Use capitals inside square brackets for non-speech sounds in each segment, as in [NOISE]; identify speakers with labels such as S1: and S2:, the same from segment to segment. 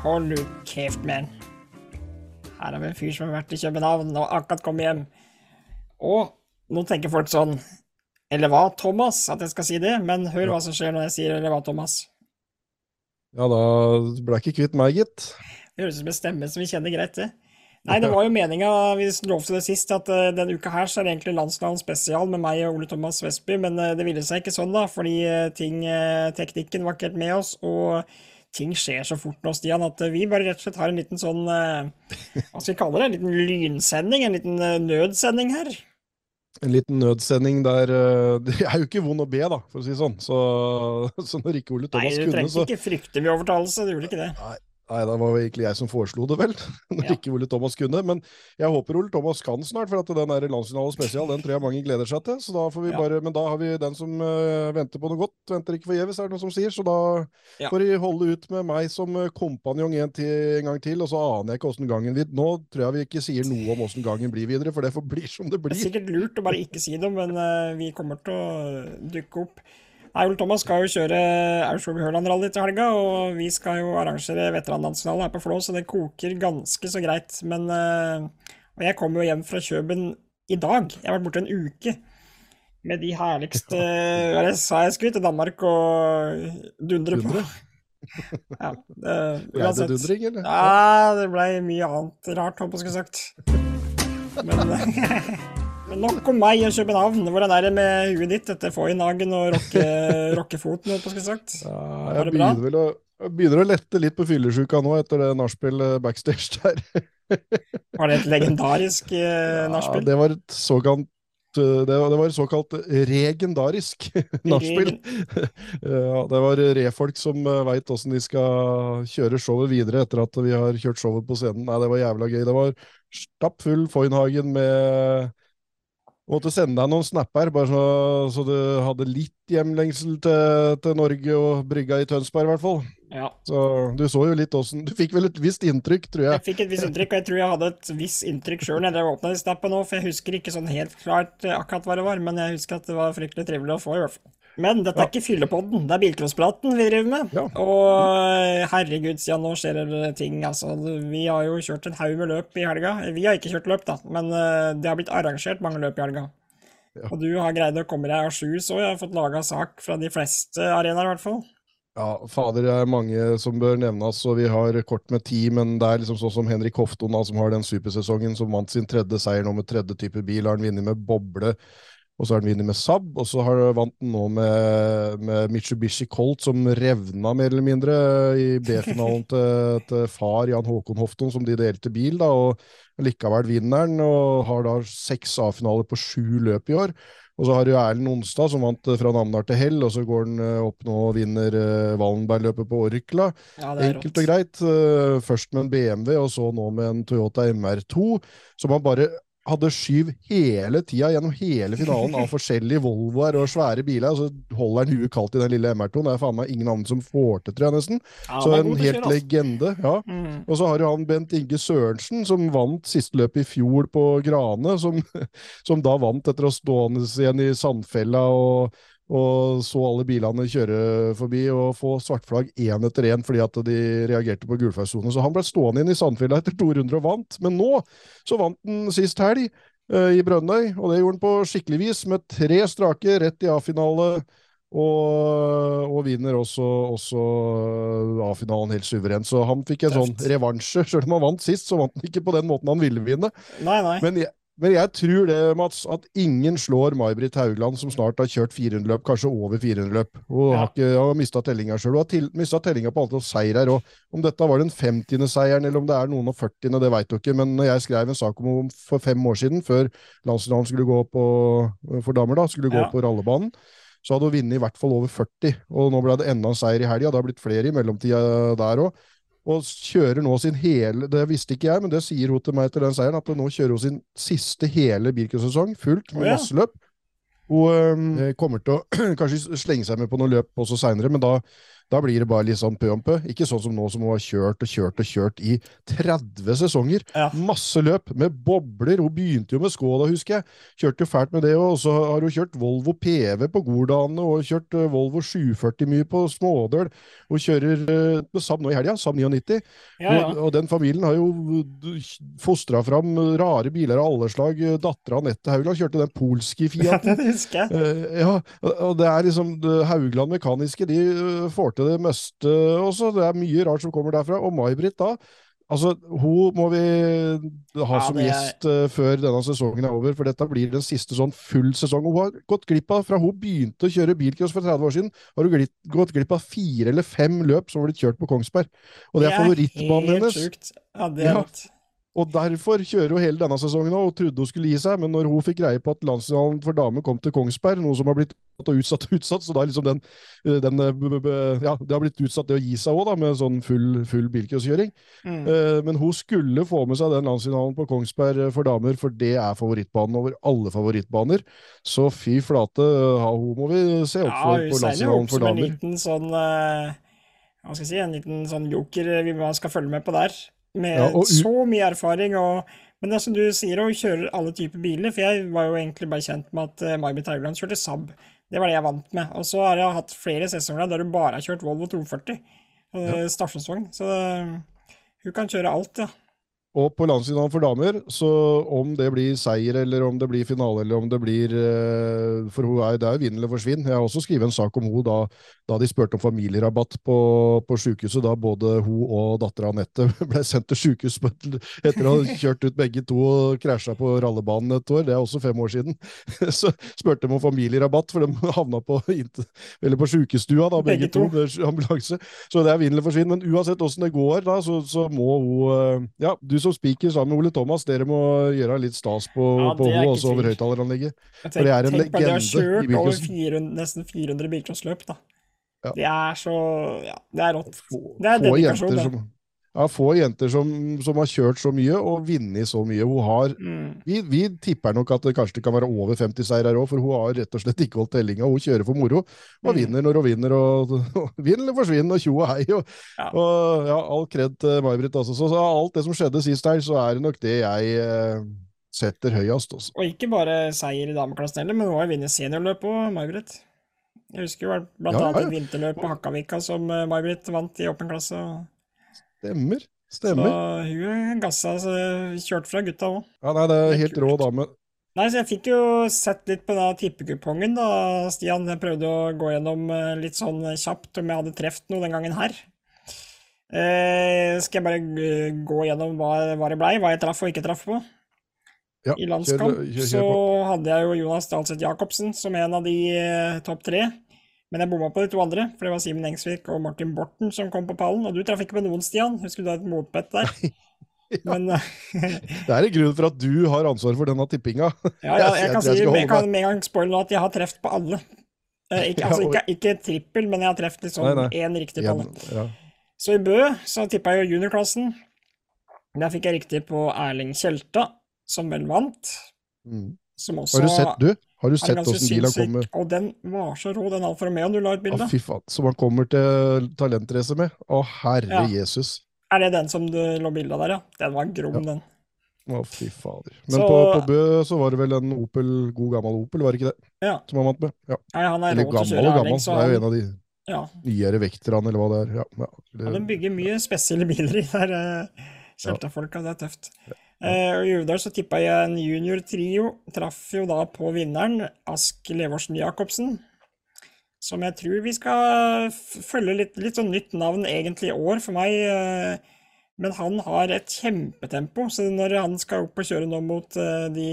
S1: Hold nu kjeft, man. Her har vi en fyr som har vært i København og akkurat kommet hjem. Og nå tenker folk sånn Eller hva, Thomas, at jeg skal si det? Men hør hva som skjer når jeg sier eller hva, Thomas.
S2: Ja, da ble jeg ikke kvitt meg, gitt.
S1: Det høres ut som en stemme som vi kjenner greit, det. Nei, det var jo meninga, vi lovte det sist, at uh, denne uka her så er det egentlig Landsland spesial med meg og Ole Thomas Vestby, men uh, det ville seg ikke sånn, da, fordi uh, ting, teknikken var ikke helt med oss, og ting skjer så fort nå, Stian, at vi bare rett og slett har en liten sånn Hva skal vi kalle det? En liten lynsending? En liten nødsending her?
S2: En liten nødsending der [LAUGHS] Det er jo ikke vond å be, da, for å si det sånn. Så, [LAUGHS] så når ikke Ole Thomas kunne, så
S1: Nei, du trengte ikke frykte ved overtalelse, du gjorde ikke det.
S2: Nei. Nei, det var egentlig jeg som foreslo det, vel. [LAUGHS] Når ja. ikke Ole Thomas kunne. Men jeg håper Ole Thomas kan snart, for at den landsfinalen landsfinale spesial den tror jeg mange gleder seg til. Så da får vi ja. bare, Men da har vi den som uh, venter på noe godt, venter ikke forgjeves, er det noen som sier. Så da ja. får de holde ut med meg som eh, kompanjong en, en, gang til, og så aner jeg ikke åssen gangen blir, Nå tror jeg vi ikke sier noe om åssen gangen blir videre, for det forblir som det blir.
S1: Det er sikkert lurt å bare ikke si det, men uh, vi kommer til å dukke opp. Eil Thomas skal jo kjøre Aurskog Hørland-rally til helga, og vi skal jo arrangere veteranlandsfinale her på Flå, så det koker ganske så greit. Men uh, Og jeg kommer jo hjem fra Kjøben i dag. Jeg har vært borte en uke med de herligste Hva det sa jeg skulle til Danmark og dundre på.
S2: ja, [LAUGHS] det, uansett. Dundring, eller?
S1: Ja, det blei mye annet rart, håper jeg skulle sagt. Men [LAUGHS] Men nok om meg og København. Hvordan er det med huet ditt etter Foynhagen og rocke, [LAUGHS] rockefoten? På, sagt?
S2: Ja, jeg begynner vel å, begynner å lette litt på fyllesjuka nå etter det nachspiel backstage der. [LAUGHS]
S1: var det et legendarisk eh, nachspiel?
S2: Ja, det var et såkalt eh, det var, det var såkalt regendarisk [LAUGHS] nachspiel. ja, det var refolk som eh, veit åssen de skal kjøre showet videre etter at vi har kjørt showet på scenen. Nei, det var jævla gøy. Det var stappfull Foynhagen med måtte sende deg noen snapper, bare så, så du hadde litt hjemlengsel til, til, Norge og brygga i Tønsberg, i hvert fall.
S1: Ja.
S2: Så du så jo litt åssen Du fikk vel et visst inntrykk, tror jeg.
S1: Jeg fikk et visst inntrykk, og jeg tror jeg hadde et visst inntrykk sjøl når jeg åpna snappen nå, for jeg husker ikke sånn helt klart akkurat hva det var, men jeg husker at det var fryktelig trivelig å få, i hvert fall. Men dette er ikke fyllepodden, det er bilcrosspraten vi driver med. Ja. Og herregud, siden nå skjer det ting, altså. Vi har jo kjørt en haug med løp i helga. Vi har ikke kjørt løp, da, men eh, det har blitt arrangert mange løp i helga. Ja. Og du har greid å komme deg à jour, så jeg har fått laga sak fra de fleste arenaer, i hvert fall.
S2: Ja, fader, det er mange som bør nevnes, og vi har kort med ti, men det er liksom sånn som Henrik Hofton, som har den supersesongen, som vant sin tredje seier nå med tredje type bil. Har han vunnet med boble og så har han vunnet med Saab, og så har han vant den nå med, med, Mitsubishi Colt, som revna mer eller mindre i B-finalen til, til, far Jan Håkon Hofton, som de delte bil, da, og likevel vinner han, og har da seks A-finaler på sju løp i år. Og så har du Erlend Onstad, som vant fra Namdal til Hell, og så går han eh, opp nå og vinner uh, Wallenberg-løpet på Orkla. Ja, Enkelt rått. og greit. Først med en BMW, og så nå med en Toyota MR2, som han bare hadde skyv hele tida gjennom hele finalen av forskjellige Volvoer og svære biler, og så holder han huet kaldt i den lille MR2-en. Det er faen meg ingen andre som får til, tror jeg nesten. Ja, så en helt kjøre, legende. ja. Mm. Og så har jo han Bent Inge Sørensen, som vant siste løp i fjor på Grane, som, som da vant etter å stå igjen i Sandfella og og så alle bilene kjøre forbi og få svartflagg én etter én fordi at de reagerte på gulflaggsone. Så han ble stående inn i Sandfjella etter 200 og vant. Men nå så vant han sist helg uh, i Brønnøy, og det gjorde han på skikkelig vis, med tre strake rett i A-finale. Og, og, vinner også, også A-finalen helt suverent. Så han fikk en sånn revansje. Selv om han vant sist, så vant han ikke på den måten han ville vinne.
S1: Nei, nei.
S2: Men jeg, men jeg tror det, Mats, at ingen slår May-Britt Haugland, som snart har kjørt 400 løp, kanskje over 400 løp. Hun ja. har, ikke, har mista tellinga sjøl. Hun har mista tellinga på antall seirer òg. Om dette var den 50. seieren, eller om det er noen og 40., det veit du ikke. Men når jeg skrev en sak om henne for fem år siden, før landslaget skulle gå på, for damer, da, skulle gå ja. på rallebanen, så hadde hun vunnet i hvert fall over 40. Og nå ble det enda en seier i helga. Det har blitt flere i mellomtida der òg og kjører nå sin hele Det visste ikke jeg, men det sier hun til meg etter den seieren, at nå kjører hun sin siste hele Birken-sesong, fullt med oh, ja. masse løp. Hun øh, kommer til å [CLEARS THROAT] kanskje slenge seg med på noen løp også seinere, men da Da blir det bare litt sånn pø om pø. Ikke sånn som nå som hun har kjørt og kjørt og kjørt i 30 sesonger.
S1: Ja.
S2: Masse løp med bobler. Hun begynte jo med Skoda, husker jeg. Kjørte jo fælt med det. Og så har hun kjørt Volvo PV på Gordane og kjørt eh, Volvo 740 mye på Smådøl. Hun kjører med Saab nå i helga, Saab 99.
S1: Ja, ja.
S2: Og, og den familien har jo fostra fram rare biler av alle slag. Dattera Anette Haugland kjørte den polske [LAUGHS] Fiaten.
S1: det husker jeg.
S2: Eh, ja, og det er liksom Haugland Mekaniske, de eh, får til det meste også. Det er mye rart som kommer derfra. Og May-Britt da, altså hun må vi ha
S1: Ja,
S2: som
S1: er-
S2: gjest uh, før denne sesongen er over, for dette blir den siste sånn full sesong. Hun har gått glipp av, fra hun begynte å kjøre bilcross for 30 år siden, har hun glitt, gått glipp av fire eller fem løp som har blitt kjørt på Kongsberg. Og det er favorittbanen hennes.
S1: sjukt. Ja, det er
S2: Ja. Og derfor kjører hun hele denne sesongen òg, og trodde hun skulle gi seg, men når hun fikk greie på at landsfinalen for damer kom til Kongsberg, noe som har blitt utsatt og utsatt, så da liksom den, den eh, Ja, det har blitt utsatt det å gi seg òg, med sånn full, full bilcrosskjøring.
S1: Mm.
S2: Eh, Men hun skulle få med seg den landsfinalen på Kongsberg eh, for damer, for det er favorittbanen over alle favorittbaner. Så fy flate, ha hun må vi se opp
S1: Ja,
S2: for
S1: hun
S2: på
S1: seiler jo opp
S2: for
S1: som en liten sånn Hva skal jeg si, en liten sånn joker vi skal følge med på der. Med
S2: Ja, og
S1: så mye erfaring og Men det er som du sier, hun kjører alle typer biler. For jeg var jo egentlig bare kjent med at May-Britt Haugland kjørte Saab. Det var det jeg vant med. Og så har jeg hatt flere sesonger der hun bare har kjørt Volvo 240. ja. Stasjonsvogn. Så eh, hun kan kjøre alt, ja.
S2: Og på landsfinalen for damer, så om det blir seier, eller om det blir finale, eller om det blir eh, For hun er, det er jo vinn eller forsvinn. Jeg har også skrevet en sak om hun da, da de spurte om familierabatt på, på sykehuset, da både hun og dattera Anette [LAUGHS] ble sendt til sykehus etter å ha kjørt ut begge to og krasja på rallebanen et år. Det er også fem år siden. [LAUGHS] Så spurte de om familierabatt, for de havna på, eller på sjukestua, da, begge,
S1: Begge
S2: to,
S1: to.
S2: med ambulanse. Så det er vinn eller forsvinn. Men uansett åssen det går, da, så, så må hun eh, Ja, du som spiker sammen med Ole Thomas, dere må gjøre litt stas på,
S1: Ja,
S2: på
S1: det
S2: henne også over høyttaleranlegget. For det er en
S1: tenk på at de har kjørt over 400, nesten 400 bilcrossløp, da.
S2: Ja.
S1: Det er så Ja, det er rått. Det er dedikasjon, det.
S2: Som ja, få jenter som, som har kjørt så mye og vunnet så mye. Hun har,
S1: Mm.
S2: vi, vi tipper nok at det kanskje kan være over 50 seier her òg, for hun har rett og slett ikke holdt tellinga. Hun kjører for moro og
S1: Mm.
S2: vinner når hun vinner. og, [LAUGHS] og Vinn eller forsvinn og tjo og hei. Og,
S1: Ja.
S2: og ja, all kred til May-Britt. Altså. Så, så alt det som skjedde sist her, så er det nok det jeg eh, setter høyest. Også.
S1: Og ikke bare seier i dameklassen heller, men hun har vunnet seniorløp òg, May-Britt. Jeg husker jo blant
S2: Ja,
S1: annet et vinterløp på Hakkavika som eh, May-Britt vant i åpen klasse. og-
S2: Stemmer. Stemmer.
S1: Så hun gassa, så kjørte fra gutta òg.
S2: Ja, nei, det er helt rå dame.
S1: Nei, så jeg fikk jo sett litt på den tippekupongen da, Stian. Jeg prøvde å gå gjennom eh, litt sånn kjapt om jeg hadde truffet noe den gangen her. Eh, skal jeg bare gå gjennom hva, hva det blei, hva jeg traff og ikke traff på?
S2: Ja,
S1: I landskamp
S2: kjør, kjør
S1: så
S2: på.
S1: hadde jeg jo Jonas Dahlseth Jacobsen som en av de eh, topp tre. Men jeg bomma på de to andre, for det var Simen Engsvik og Martin Borten som kom på pallen. Og du traff ikke på noen, Stian. Husker du hadde et motbett der? [LAUGHS] Men eh, [LAUGHS]
S2: Det er en grunn for at du har ansvar for denne tippinga. [LAUGHS]
S1: Ja, ja,
S2: Jeg
S1: jeg kan si jeg kan med en gang spoile nå at jeg har truffet på alle. Eh, ikke, altså, ikke, ikke trippel, men jeg har truffet liksom én riktig på alle.
S2: Ja.
S1: Så i Bø så tippa jeg jo juniorklassen. Der fikk jeg riktig på Erling Tjelta, som vel vant.
S2: Mm.
S1: Som også
S2: Har du sett, du? Har du sett åssen bilen kommer.
S1: Og den var så rå, den Alfa Romeo du la ut bilde av.
S2: fy faen. Som han kommer til talentrace med? Å, herre
S1: Ja.
S2: Jesus.
S1: Er det den som du lå bilde av der, ja? Den var grom,
S2: Ja.
S1: den.
S2: Å, fy fader. Men
S1: Så-
S2: på, på Bø så var det vel en Opel, god gammel Opel, var det ikke det?
S1: Ja.
S2: Som han vant med? Ja.
S1: Nei, han er
S2: Eller gammel og gammel.
S1: så
S2: Det er jo en av de
S1: ja.
S2: nyere vekterne, eller hva det er. Ja, ja.
S1: Ja, de bygger mye spesielle biler i der uh, Kjelta-folka, det er tøft. Eh, og I Uvdal så tippa jeg en junior-trio. Traff jo da på vinneren, Ask Levorsen Jacobsen. Som jeg tror vi skal følge litt, litt sånn nytt navn egentlig i år for meg. eh, men han har et kjempetempo, så når han skal opp og kjøre nå mot eh, de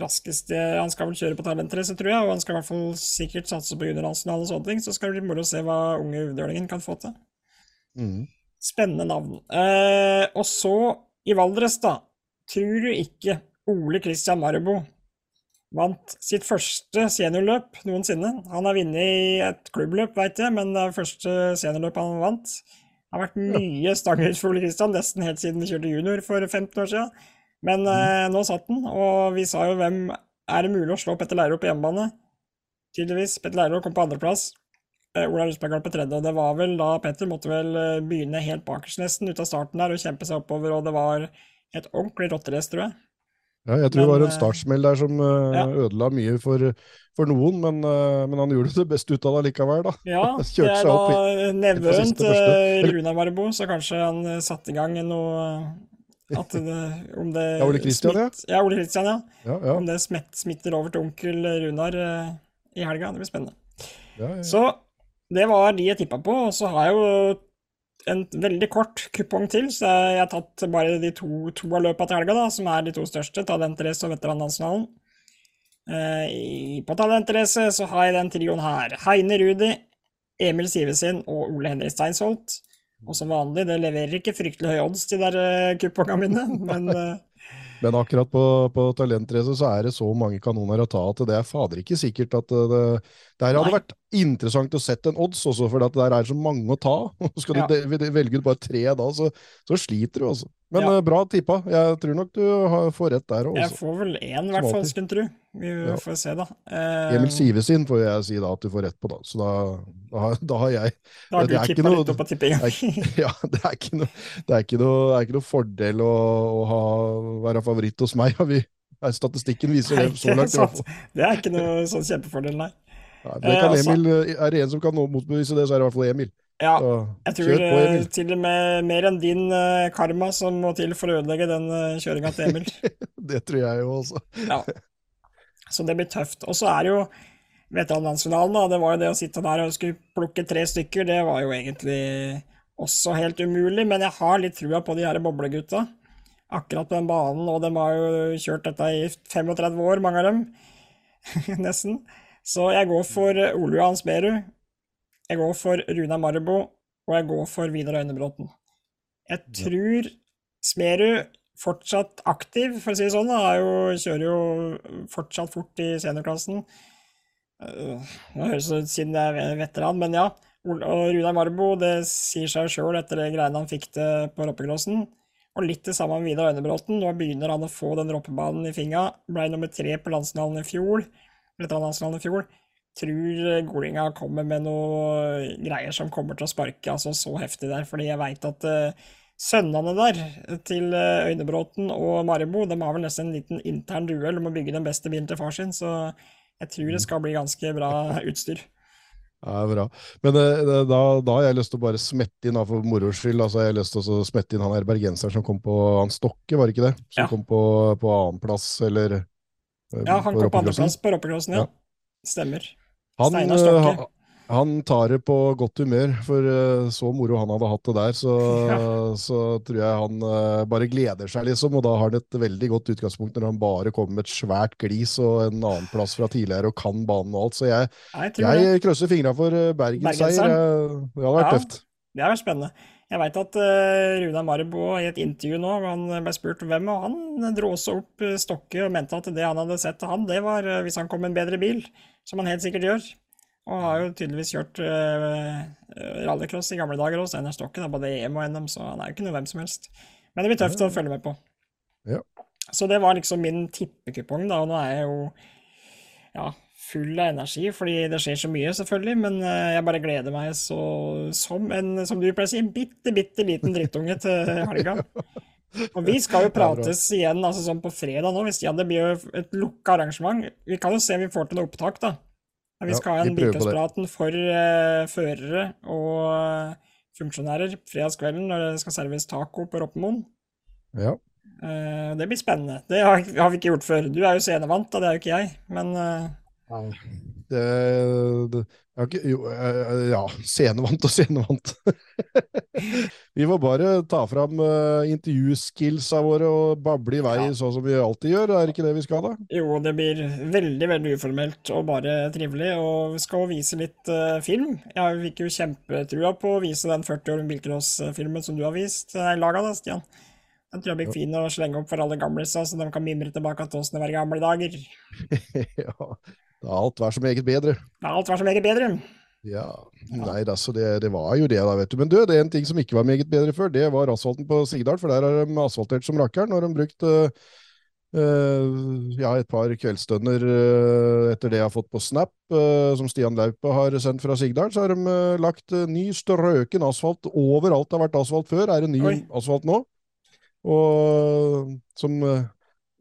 S1: raskeste Han skal vel kjøre på talentrace, tror jeg, og han skal i hvert fall sikkert satse på juniorlandsfinale og sånne ting, så skal det bli moro å se hva unge uvdølingen kan få til.
S2: mm.
S1: Spennende navn. Eh, og så, i Valdres, da. Tror du ikke Ole Christian Marbo vant sitt første seniorløp noensinne? Han har vunnet i et klubbløp, veit jeg, men det er første seniorløp han vant. Det har vært mye stangehus for Ole Kristian, nesten helt siden vi kjørte junior for 15 år siden. Men eh, nå satt den, og vi sa jo hvem er det mulig å slå Petter Leiro på hjemmebane? Tydeligvis. Petter Leiro kom på andreplass. Eh, Ola Rustberg på tredje, og det var vel da Petter måtte vel eh, begynne helt bakerst nesten, ut av starten der, og kjempe seg oppover, og det var et ordentlig rotterace, tror jeg.
S2: Ja, jeg tror
S1: Men,
S2: det var en
S1: eh,
S2: startsmell der som
S1: ja.
S2: ødela mye for, for noen, men, men han gjorde det beste ut av det likevel, da.
S1: Ja, [LAUGHS] det er da nevøen til
S2: første.
S1: Runa Marbo, så kanskje han satte i gang noe at det, om det [LAUGHS]
S2: Ja, Ole Kristian, ja.
S1: Ja, Ole Kristian, ja.
S2: Ja, ja,
S1: Om det smitt, smitter over til onkel Runar i helga. Det blir spennende.
S2: ja, ja.
S1: Så det var de jeg tippa på, og så har jeg jo en veldig kort kupong til, så jeg har tatt bare de to, to av løpa til helga, da, som er de to største, Talentrace og Veterannasjonalen. Eh, på Talentrace så har jeg den trioen her. Heine Rudi, Emil Sivesin og Ole Henrik Steinsholt. Og som vanlig, det leverer ikke fryktelig høye odds, de der uh, kupongene mine, [LAUGHS] men eh,
S2: Men akkurat på, på talentrace så er det så mange kanoner å ta at det er fader ikke sikkert at det Der hadde
S1: Nei.
S2: vært interessant å sette en odds også, for at det der er så mange å ta. [LAUGHS] Og Skal du
S1: Ja.
S2: de- velge ut bare tre da, så, så sliter du, altså. Men
S1: Ja.
S2: eh, bra tippa. Jeg tror nok du får rett der
S1: jeg får vel én, i hvert fall, skulle en tro. Vi
S2: Ja.
S1: får se, da. Eh,
S2: Emil Sivesin får jeg si da at du får rett på, da. Så da, da, har- da har jeg
S1: da har du tippa
S2: noe-
S1: litt opp på tippinga. [LAUGHS]
S2: Ja, det er ikke noe, det er ikke noe, er ikke noe fordel å, å ha, være favoritt hos meg. Vi, statistikken viser det så langt. [LAUGHS]
S1: Det er ikke noe sånn kjempefordel, nei.
S2: Nei, det
S1: Eh,
S2: kan
S1: altså-
S2: Emil, er det en som kan motbevise det, så er det i hvert fall Emil.
S1: Ja,
S2: Så,
S1: jeg tror
S2: på,
S1: eh, til og med mer enn din eh, karma som må til for å ødelegge den uh, kjøringa til Emil. [LAUGHS]
S2: Det tror jeg jo også.
S1: Ja. Så det blir tøft. Og så er det jo veteranlandsfinalen, da. Det var jo det å sitte der og skulle plukke tre stykker, det var jo egentlig også helt umulig. Men jeg har litt trua på de her boblegutta. Akkurat på den banen, og de har jo kjørt dette i 35 år, mange av dem. [LAUGHS] Nesten. Så jeg går for eh, Ole Johan Smerud. Jeg går for Runa Marbo, og jeg går for Vidar Øynebråten. Jeg tror Smerud fortsatt aktiv, for å si det sånn. Han er jo, kjører jo fortsatt fort i seniorklassen. Det Nå høres det ut siden jeg er veteran, men ja. Og Runar Marbo, det sier seg sjøl etter det greiene han fikk til på roppekrossen. Og litt det samme med Vidar Øynebråten. Nå begynner han å få den roppebanen i fingra. Ble nummer tre på landsfinalen i fjor. Veteranlandsfinalen i fjor. Tror Golinga kommer med noe greier som kommer til å sparke altså så heftig der, fordi jeg veit at uh, sønnene der til uh, Øynebråten og Maribo de har vel nesten en liten intern duell om å bygge den beste bilen til far sin, så jeg tror det skal bli ganske bra [LAUGHS] utstyr.
S2: Ja, bra. Men eh, da, da har jeg lyst til å bare smette inn, da, for moro skyld, altså, jeg har lyst til å smette inn han bergenseren som kom på han Stokke, var det ikke det? Som
S1: Ja.
S2: kom på, på annenplass, eller eh,
S1: Ja, han kom på andreplass på roppecrossen, ja.
S2: Ja.
S1: Stemmer.
S2: Han,
S1: Steinar
S2: eh,
S1: Stokke.
S2: han, tar det på godt humør, for eh, så moro han hadde hatt det der, så, [LAUGHS]
S1: Ja.
S2: så tror jeg han eh, bare gleder seg, liksom. Og da har han et veldig godt utgangspunkt når han bare kommer med et svært glis og en annen plass fra tidligere og kan banen og alt. Så jeg,
S1: jeg
S2: jeg krysser fingra for eh, Bergens seier. Eh, Det hadde vært
S1: Ja.
S2: tøft.
S1: Det hadde vært spennende. Jeg veit at uh, Runa Marbo i et intervju nå, han ble spurt hvem, og han dro også opp eh, Stokke og mente at det han hadde sett til han, det var eh, hvis han kom med en bedre bil, som han helt sikkert gjør. Og har jo tydeligvis kjørt rallycross i gamle dager også, Steinar Stokke, da, både EM og NM, så han er jo ikke noe hvem som helst. Men det blir tøft å følge med på.
S2: Ja.
S1: Så det var liksom min tippekupong, da, og nå er jeg jo ja, full av energi, fordi det skjer så mye, selvfølgelig, men eh, jeg bare gleder meg så som en, som du pleier å si, en bitte, bitte liten drittunge til helga. Og vi skal jo prates igjen altså sånn på fredag nå, hvis ja, det blir jo et lukka arrangement. Vi kan jo se om vi får til noe opptak, da. Vi skal ha en bilcrosspraten for uh, førere og funksjonærer fredagskvelden når det skal serveres taco på Roppemoen.
S2: Ja.
S1: Uh, det blir spennende. Det har, har vi ikke gjort før. Du er jo scenevant, da, det er jo ikke jeg. Men
S2: Det, det ikke, jo, eh, ja, scenevant og scenevant. [LAUGHS] vi får bare ta fram uh, intervjuskillsa våre og bable i vei
S1: Ja.
S2: sånn som vi alltid gjør. Er det ikke det vi skal, da?
S1: jo, det blir veldig, veldig uformelt og bare trivelig. Og vi skal vise litt uh, film. Jeg fikk jo kjempetrua på å vise den 40 år med bilcross-filmen som du har vist. I laga da, Stian. Den tror jeg blir fin å slenge opp for alle gamlisa, så de kan mimre tilbake til åssen det var gamle dager. [LAUGHS]
S2: ja. Det har alt vært som eget bedre.
S1: Har alt vært så meget bedre.
S2: Ja, nei da, så det, det var jo det da, vet du. Men du, det er en ting som ikke var meget bedre før, det var asfalten på Sigdal, for der har de asfaltert som rakkeren. Når de brukt uh, Uh, ja, et par kveldsstønner uh, etter det jeg har fått på Snap, som Stian Laupe har sendt fra Sigdal, så har de lagt ny strøken asfalt overalt det har vært asfalt før. Er det ny Oi. asfalt nå? Og som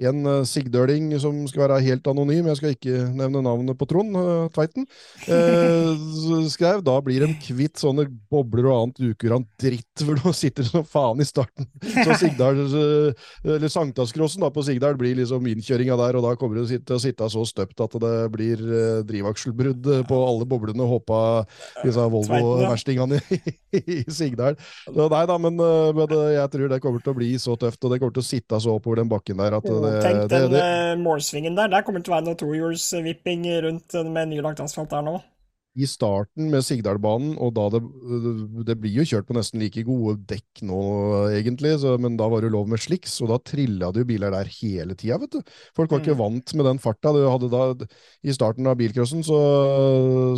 S2: en uh, sigdøling som skal være helt anonym, jeg skal ikke nevne navnet på Trond uh, Tveiten, uh, skrev da blir de kvitt sånne bobler og annet ukurant dritt, for nå sitter det som faen i starten. Så Sigdal, eller Sankthanskrossen på Sigdal blir liksom innkjøringa der, og da kommer det til å sitte så støpt at det blir drivakselbrudd på alle boblene, håpa disse Volvo-verstingene i, i, Sigdal. Så nei da, men, men, jeg tror det kommer til å bli så tøft, og det kommer til å sitte så oppover den bakken der at det
S1: Tenk den det, det. målsvingen der. Der kommer det til å være noe tohjulsvipping rundt med nylagt asfalt der nå
S2: i starten med Sigdalbanen, og da det, det blir jo kjørt på nesten like gode dekk nå, egentlig, så, men da var det lov med sliks, og da trilla det jo biler der hele tida, vet du. Folk var ikke mm. vant med den farta. Da, I starten av bilcrossen så,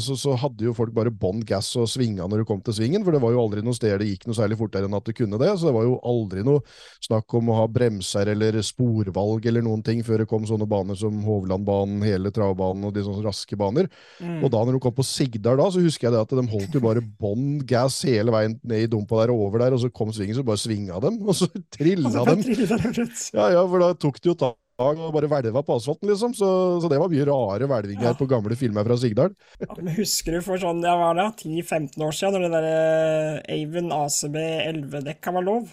S2: så, så, hadde jo folk bare bånn gass og svinga når du kom til svingen, for det var jo aldri noe sted det gikk noe særlig fortere enn at det kunne det, så det var jo aldri noe snakk om å ha bremser eller sporvalg eller noen ting før det kom sånne baner som Hovlandbanen, hele travbanen og de sånne raske baner. Mm. Og da når du kom på Sigdal da, så husker jeg det at de holdt jo bare bånn gass hele veien ned i dumpa der og over der, og så kom svingen, så bare svinga dem, og så [LAUGHS] trilla dem. Ja, ja, for da tok de jo tak og bare hvelva på asfalten, liksom. Så, så, det var mye rare hvelvinger ja. på gamle filmer fra Sigdal.
S1: Ja, men husker du for sånn, ja, var det 10-15 år siden, når det der eh, Avon ACB 11-dekka var lov?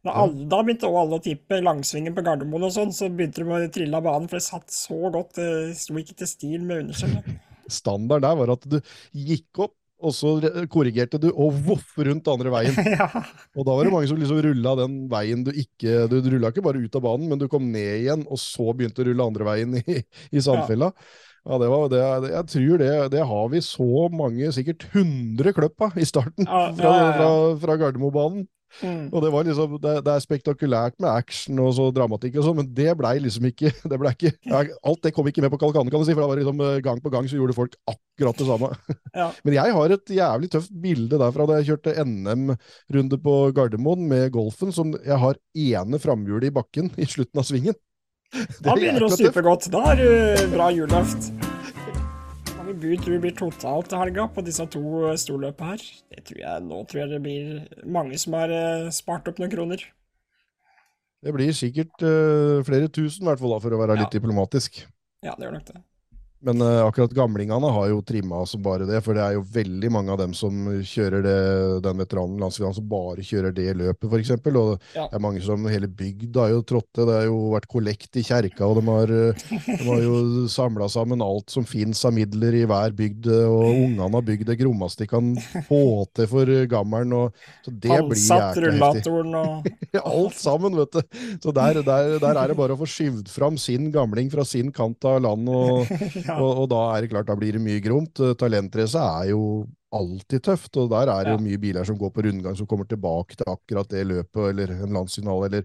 S1: Da, alle, da begynte også alle å tippe langsvingen på Gardermoen og sånn, så begynte de å trille av banen, for det satt så godt. Det sto ikke til stil med underskjellet
S2: standard der var at du gikk opp, og så korrigerte du og voff rundt andre veien. [LAUGHS] ja. Og da var det mange som liksom rulla den veien du ikke Du rulla ikke bare ut av banen, men du kom ned igjen, og så begynte å rulle andre veien i, i sandfella. Ja. Ja, det var, det, jeg tror det, det har vi så mange, sikkert 100 kløpp av i starten ja, fra, fra, fra Gardermobanen. Mm. Og det var liksom, det, det, er spektakulært med action og så dramatikk og sånn, men det blei liksom ikke, [LAUGHS] det ble ikke Alt det kom ikke med på Kalkane, kan du si, for da var liksom eh, gang på gang så gjorde folk akkurat det samme. [LAUGHS] Ja. Men jeg har et jævlig tøft bilde derfra da jeg kjørte NM-runde på Gardermoen med Golfen, som jeg har ene framhjulet i bakken i slutten av svingen. [LAUGHS]
S1: Da begynner det å stupe godt. Da har du bra hjulløft bud tror blir totalt til helga på disse to eh, storløpene her. Det tror jeg, nå tror jeg det blir mange som har eh, spart opp noen kroner.
S2: Det blir sikkert uh, flere tusen, i hvert fall, for å være ja. litt diplomatisk.
S1: Ja, det gjør nok det.
S2: Men uh, akkurat gamlingene har jo trimma som bare det, for det er jo veldig mange av dem som kjører det, den veteranen landsfinalen som bare kjører det løpet, f.eks. Og ja. det er mange som hele bygda har jo trådt til. Det har jo vært kollekt i kjerka, og de har, eh, de har jo [LAUGHS] samla sammen alt som fins av midler i hver bygd, og ungene har bygd det grommeste de kan få til for gammelen. Og, så det
S1: Halsatt, blir jækla rullatoren
S2: Og... [LAUGHS] alt sammen, vet du. Så der, der, der, er det bare å få skyvd fram sin gamling fra sin kant av landet. og og, og, da er det klart, da blir det mye gromt. Eh, Talentrace er jo alltid tøft, og der er det jo mye biler som går på rundgang som kommer tilbake til akkurat det løpet, eller en landsfinale, eller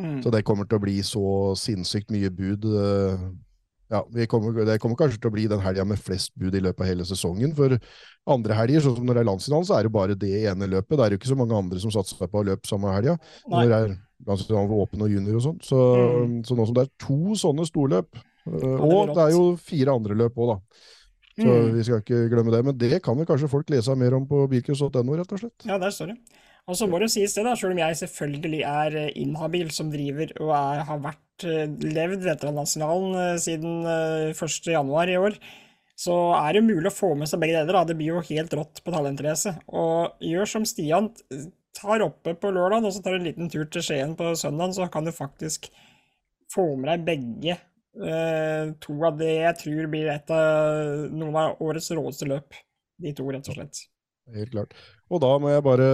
S2: mm. Så det kommer til å bli så sinnssykt mye bud. Eh, ja, kommer, Det kommer kanskje til å bli den helga med flest bud i løpet av hele sesongen. For andre helger, sånn som når det er landsfinalen, så er det bare det ene løpet. Det er jo ikke så mange andre som satser på å løpe samme helga. Når det er landsfinalen for åpen og junior og sånn. Så, mm. så nå som det er to sånne storløp, og det er jo fire andre løp òg, da. Så mm. vi skal ikke glemme det. Men det kan vel kanskje folk lese mer om på bilcruise.no, rett og slett.
S1: Ja, der står det. Og så må det sies det, da, selv om jeg selvfølgelig er eh, inhabil som driver og er, har vært eh, levd veteranasjonalen siden 1.1 i år, så er det mulig å få med seg begge deler. da. Det blir jo helt rått på talentrace. Og gjør som Stian tar oppe på lørdag, og så tar du en liten tur til Skien på søndag, så kan du faktisk få med deg begge Uh, to av det jeg tror blir et av noen av årets råeste løp. De to, rett og slett.
S2: Helt klart. Og da må jeg bare,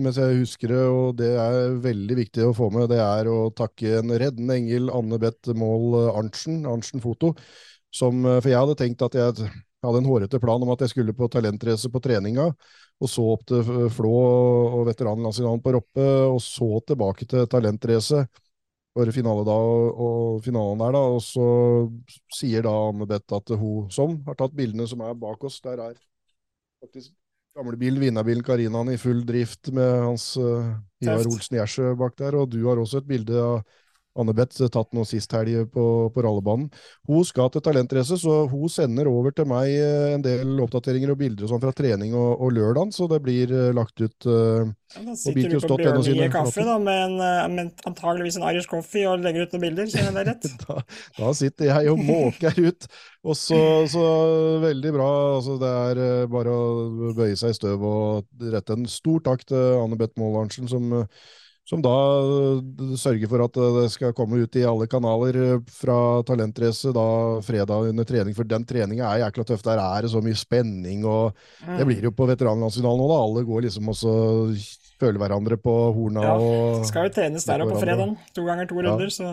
S2: mens jeg husker det, og det er veldig viktig å få med, det er å takke en reddende engel, Anne Beth Mål Arntzen, Arntzen Foto. Som, eh, for jeg hadde tenkt at jeg hadde en hårete plan om at jeg skulle på talentrace på treninga, og så opp til Flå og veteranlandsfinalen på Roppe, og så tilbake til talentrace for finale da, og, finalen der, da. Og så sier da Anne Beth at hun som har tatt bildene som er bak oss, der er faktisk gamlebilen, vinnerbilen Karinaen i full drift med hans uh, Ivar Olsen Gjersø bak der. Og du har også et bilde av Anne-Beth tatt noe sist helg på, på rallebanen. Hun skal til talentrace, så hun sender over til meg en del oppdateringer og bilder og sånn fra trening og, og lørdag, så det blir lagt ut uh,
S1: ja, Da sitter du på Bjørnie kaffe da, med, en, med antageligvis en Irish coffee og legger ut noen bilder, ser jeg det rett? [LAUGHS]
S2: da, da, sitter jeg og måker ut. Og så, så veldig bra. Altså, det er bare å bøye seg i støv og rette en stor takk til Anne-Beth Målarnsen, som som da eh, sørger for at eh, det skal komme ut i alle kanaler eh, fra Talentrace da fredag under trening. For den treninga er jækla tøff. Der er det så mye spenning, og det blir jo på veteranlandsfinalen nå, da. Alle går liksom og føler hverandre på horna
S1: ja,
S2: og
S1: Skal jo trenes der òg på fredag. To ganger to runder, ja. så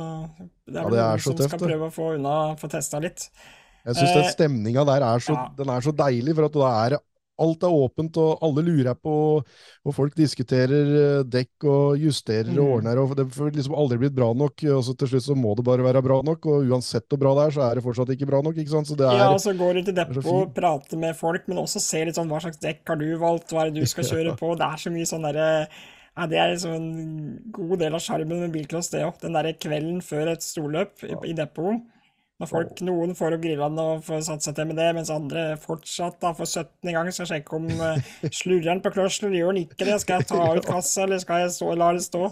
S1: det er vel ja, noen som tøft, skal prøve å få unna, få testa litt.
S2: Jeg syns den stemninga der er så, ja. den er så deilig, for at da er det alt er åpent, og alle lurer på Og folk diskuterer eh, dekk og justerer og mm. ordner, og det får liksom aldri blitt bra nok. og så Til slutt så må det bare være bra nok, og uansett hvor bra det er, så er det fortsatt ikke bra nok. ikke sant? Så det
S1: er, ja, og så går du til depot og prater med folk, men også ser litt sånn hva slags dekk har du valgt, hva er det du skal [LAUGHS] kjøre på. Det er så mye sånn derre ja, Det er liksom en god del av sjarmen med bilcross, det òg. Den derre kvelden før et storløp i, i depot. Når folk, Noen får opp grillene og får satt seg til med det, mens andre fortsatt da, for 17. gang skal sjekke om [LAUGHS] uh, slurrer på kløtsjen. Gjør den ikke det? Skal jeg ta ut kassa, eller skal jeg stå, la det stå?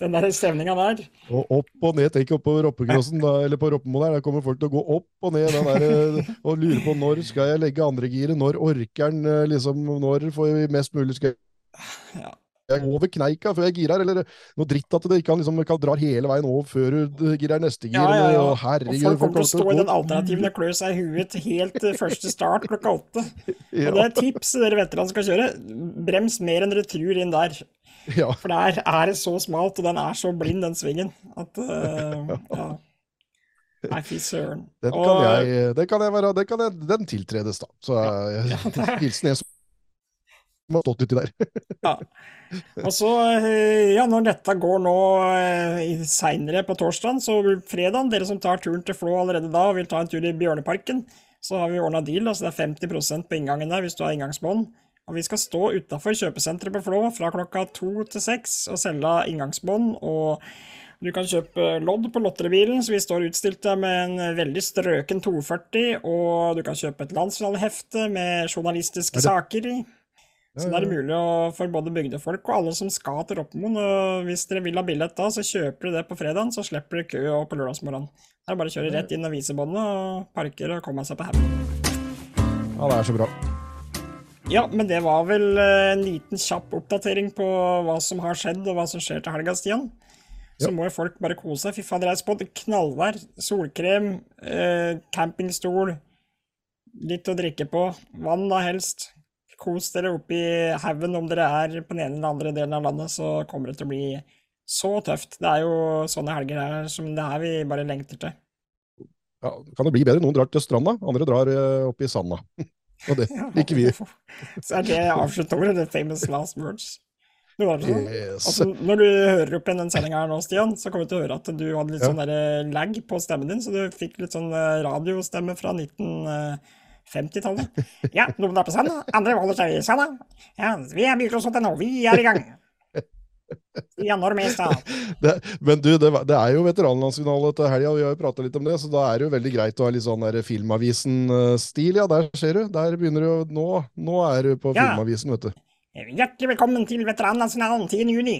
S1: Den der stemninga der.
S2: Og opp og ned, tenk opp på roppekrossen, eller på Roppemo der, der kommer folk til å gå opp og ned den der, eh, og lure på når skal jeg legge andregiret, når orker den, eh, liksom, når får vi mest mulig skal
S1: ja
S2: over kneika før jeg girer, eller noe dritt at det ikke kan, liksom, kan dra hele veien over før du girer neste gir.
S1: Ja, ja, ja.
S2: Og, herregud,
S1: og folk kommer til å stå i den alternativen og klø seg i huet helt til første start klokka åtte. [LAUGHS] Og det er et tips dere veteranene skal kjøre. Brems mer enn dere tror inn der.
S2: Ja.
S1: For der er det så smalt, og den er så blind, den svingen, at uh, [LAUGHS] ja. Nei, fy søren.
S2: Den kan, og, jeg, den kan jeg være Den, kan jeg, den tiltredes, da. Så ja, [LAUGHS] hilsen en som har stått uti der. [LAUGHS]
S1: ja. Og så, eh, ja, når dette går nå eh, seinere på torsdag, så fredag, dere som tar turen til Flå allerede da og vil ta en tur i Bjørneparken, så har vi ordna deal. altså Det er 50 på inngangen der hvis du har inngangsbånd. Og vi skal stå utafor kjøpesenteret på Flå fra klokka to til seks og selge inngangsbånd. og du kan kjøpe lodd på lotteribilen, så vi står utstilt der med en veldig strøken 240. Og du kan kjøpe et landsfinalehefte med journalistiske saker i. Så det er mulig for både bygdefolk og alle som skal til Roppemoen. Og hvis dere vil ha billett da, så kjøper dere det på fredagen, så slipper dere kø på lørdagsmorgenen. Det er bare å kjøre rett inn og visebåndet og parker og komme seg på haugen.
S2: Ja, det er så bra.
S1: Ja, men det var vel eh, en liten kjapp oppdatering på hva som har skjedd, og hva som skjer til helga, Stian. Så må jo folk bare kose seg. Fy fader, jeg har spådd knallvær, solkrem, eh, campingstol, litt å drikke på. Vann da helst kos dere opp i haugen om dere er på den ene eller andre delen av landet, så kommer det til å bli så tøft. Det er jo sånne helger her som det her vi bare lengter til.
S2: Ja, Kan det bli bedre? Noen drar til stranda, andre drar eh, opp i sanda. [LAUGHS] Og det liker vi. [LAUGHS]
S1: så er det avsluttordet, the famous last words. Yes. Altså, når du hører opp igjen den sendinga her nå, Stian, så kommer du til å høre at du hadde litt ja. sånn lag på stemmen din, så du fikk litt sånn eh, radiostemme fra 19... 50-tallet. Ja, noen er på sanda, andre holder seg i sanda. Ja, vi er bilcross.no, vi er i gang. Januar Mestad.
S2: Men du, det, det, er jo veteranlandsfinale til helga, vi har jo prata litt om det, så da er det jo veldig greit å ha litt sånn Filmavisen-stil. Ja, der ser du. Der begynner du nå, nå er du på ja. Filmavisen, vet du.
S1: Hjertelig velkommen til veteranlandsfinalen 10. juni.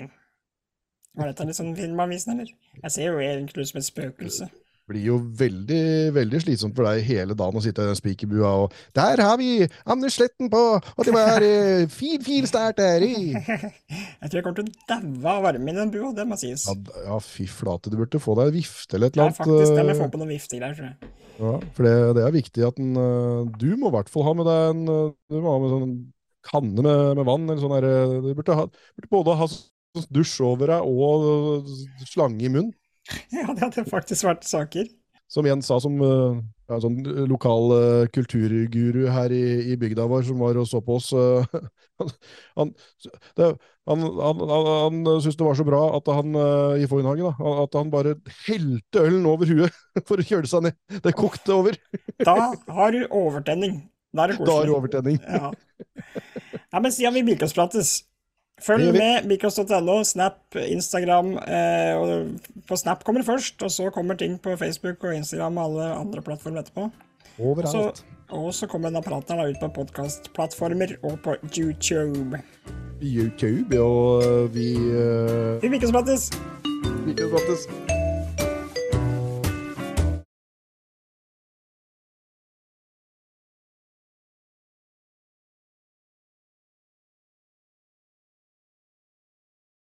S1: Var dette litt sånn Filmavisen, eller? Jeg ser jo egentlig ut som et spøkelse
S2: blir jo veldig veldig slitsomt for deg hele dagen å sitte i den spikerbua og 'Der har vi Anders Sletten på, og det var uh, fin, fin start der i!' [LAUGHS]
S1: Jeg tror jeg kommer til å daue av varme i den bua, det må sies.
S2: Ja, ja, fy flate, du burde få deg en vifte eller et eller
S1: annet. Ja, faktisk, det må jeg få på noen viftegreier, tror jeg.
S2: Ja, for det, det er viktig at en, uh, Du må i hvert fall ha med deg en uh, Du må ha med sånn kanne med, med vann, eller sånn derre Du burde, ha, burde både ha dusj over deg og slange i munnen. [LAUGHS]
S1: Ja, det hadde faktisk vært saker.
S2: Som Jens sa, som uh, ja, sånn lokal uh, kulturguru her i, i, bygda vår, som var og så på oss uh, [LAUGHS] Han, det, han, han, han, syntes det var så bra at han i Foynhagen at han bare helte ølen over huet [LAUGHS] for å kjøle seg ned. Det kokte over.
S1: da har du overtenning. Da er det koselig.
S2: Da har du overtenning.
S1: ja. Nei, men siden vi bilkastprates Følg med bikos.no, Snap, Instagram. Eh, og på Snap kommer det først, og så kommer ting på Facebook og Instagram og alle andre plattformer etterpå.
S2: Overalt.
S1: og så kommer denne praten ut på podkastplattformer og på YouTube.
S2: YouTube, og vi uh, Vi kan prates.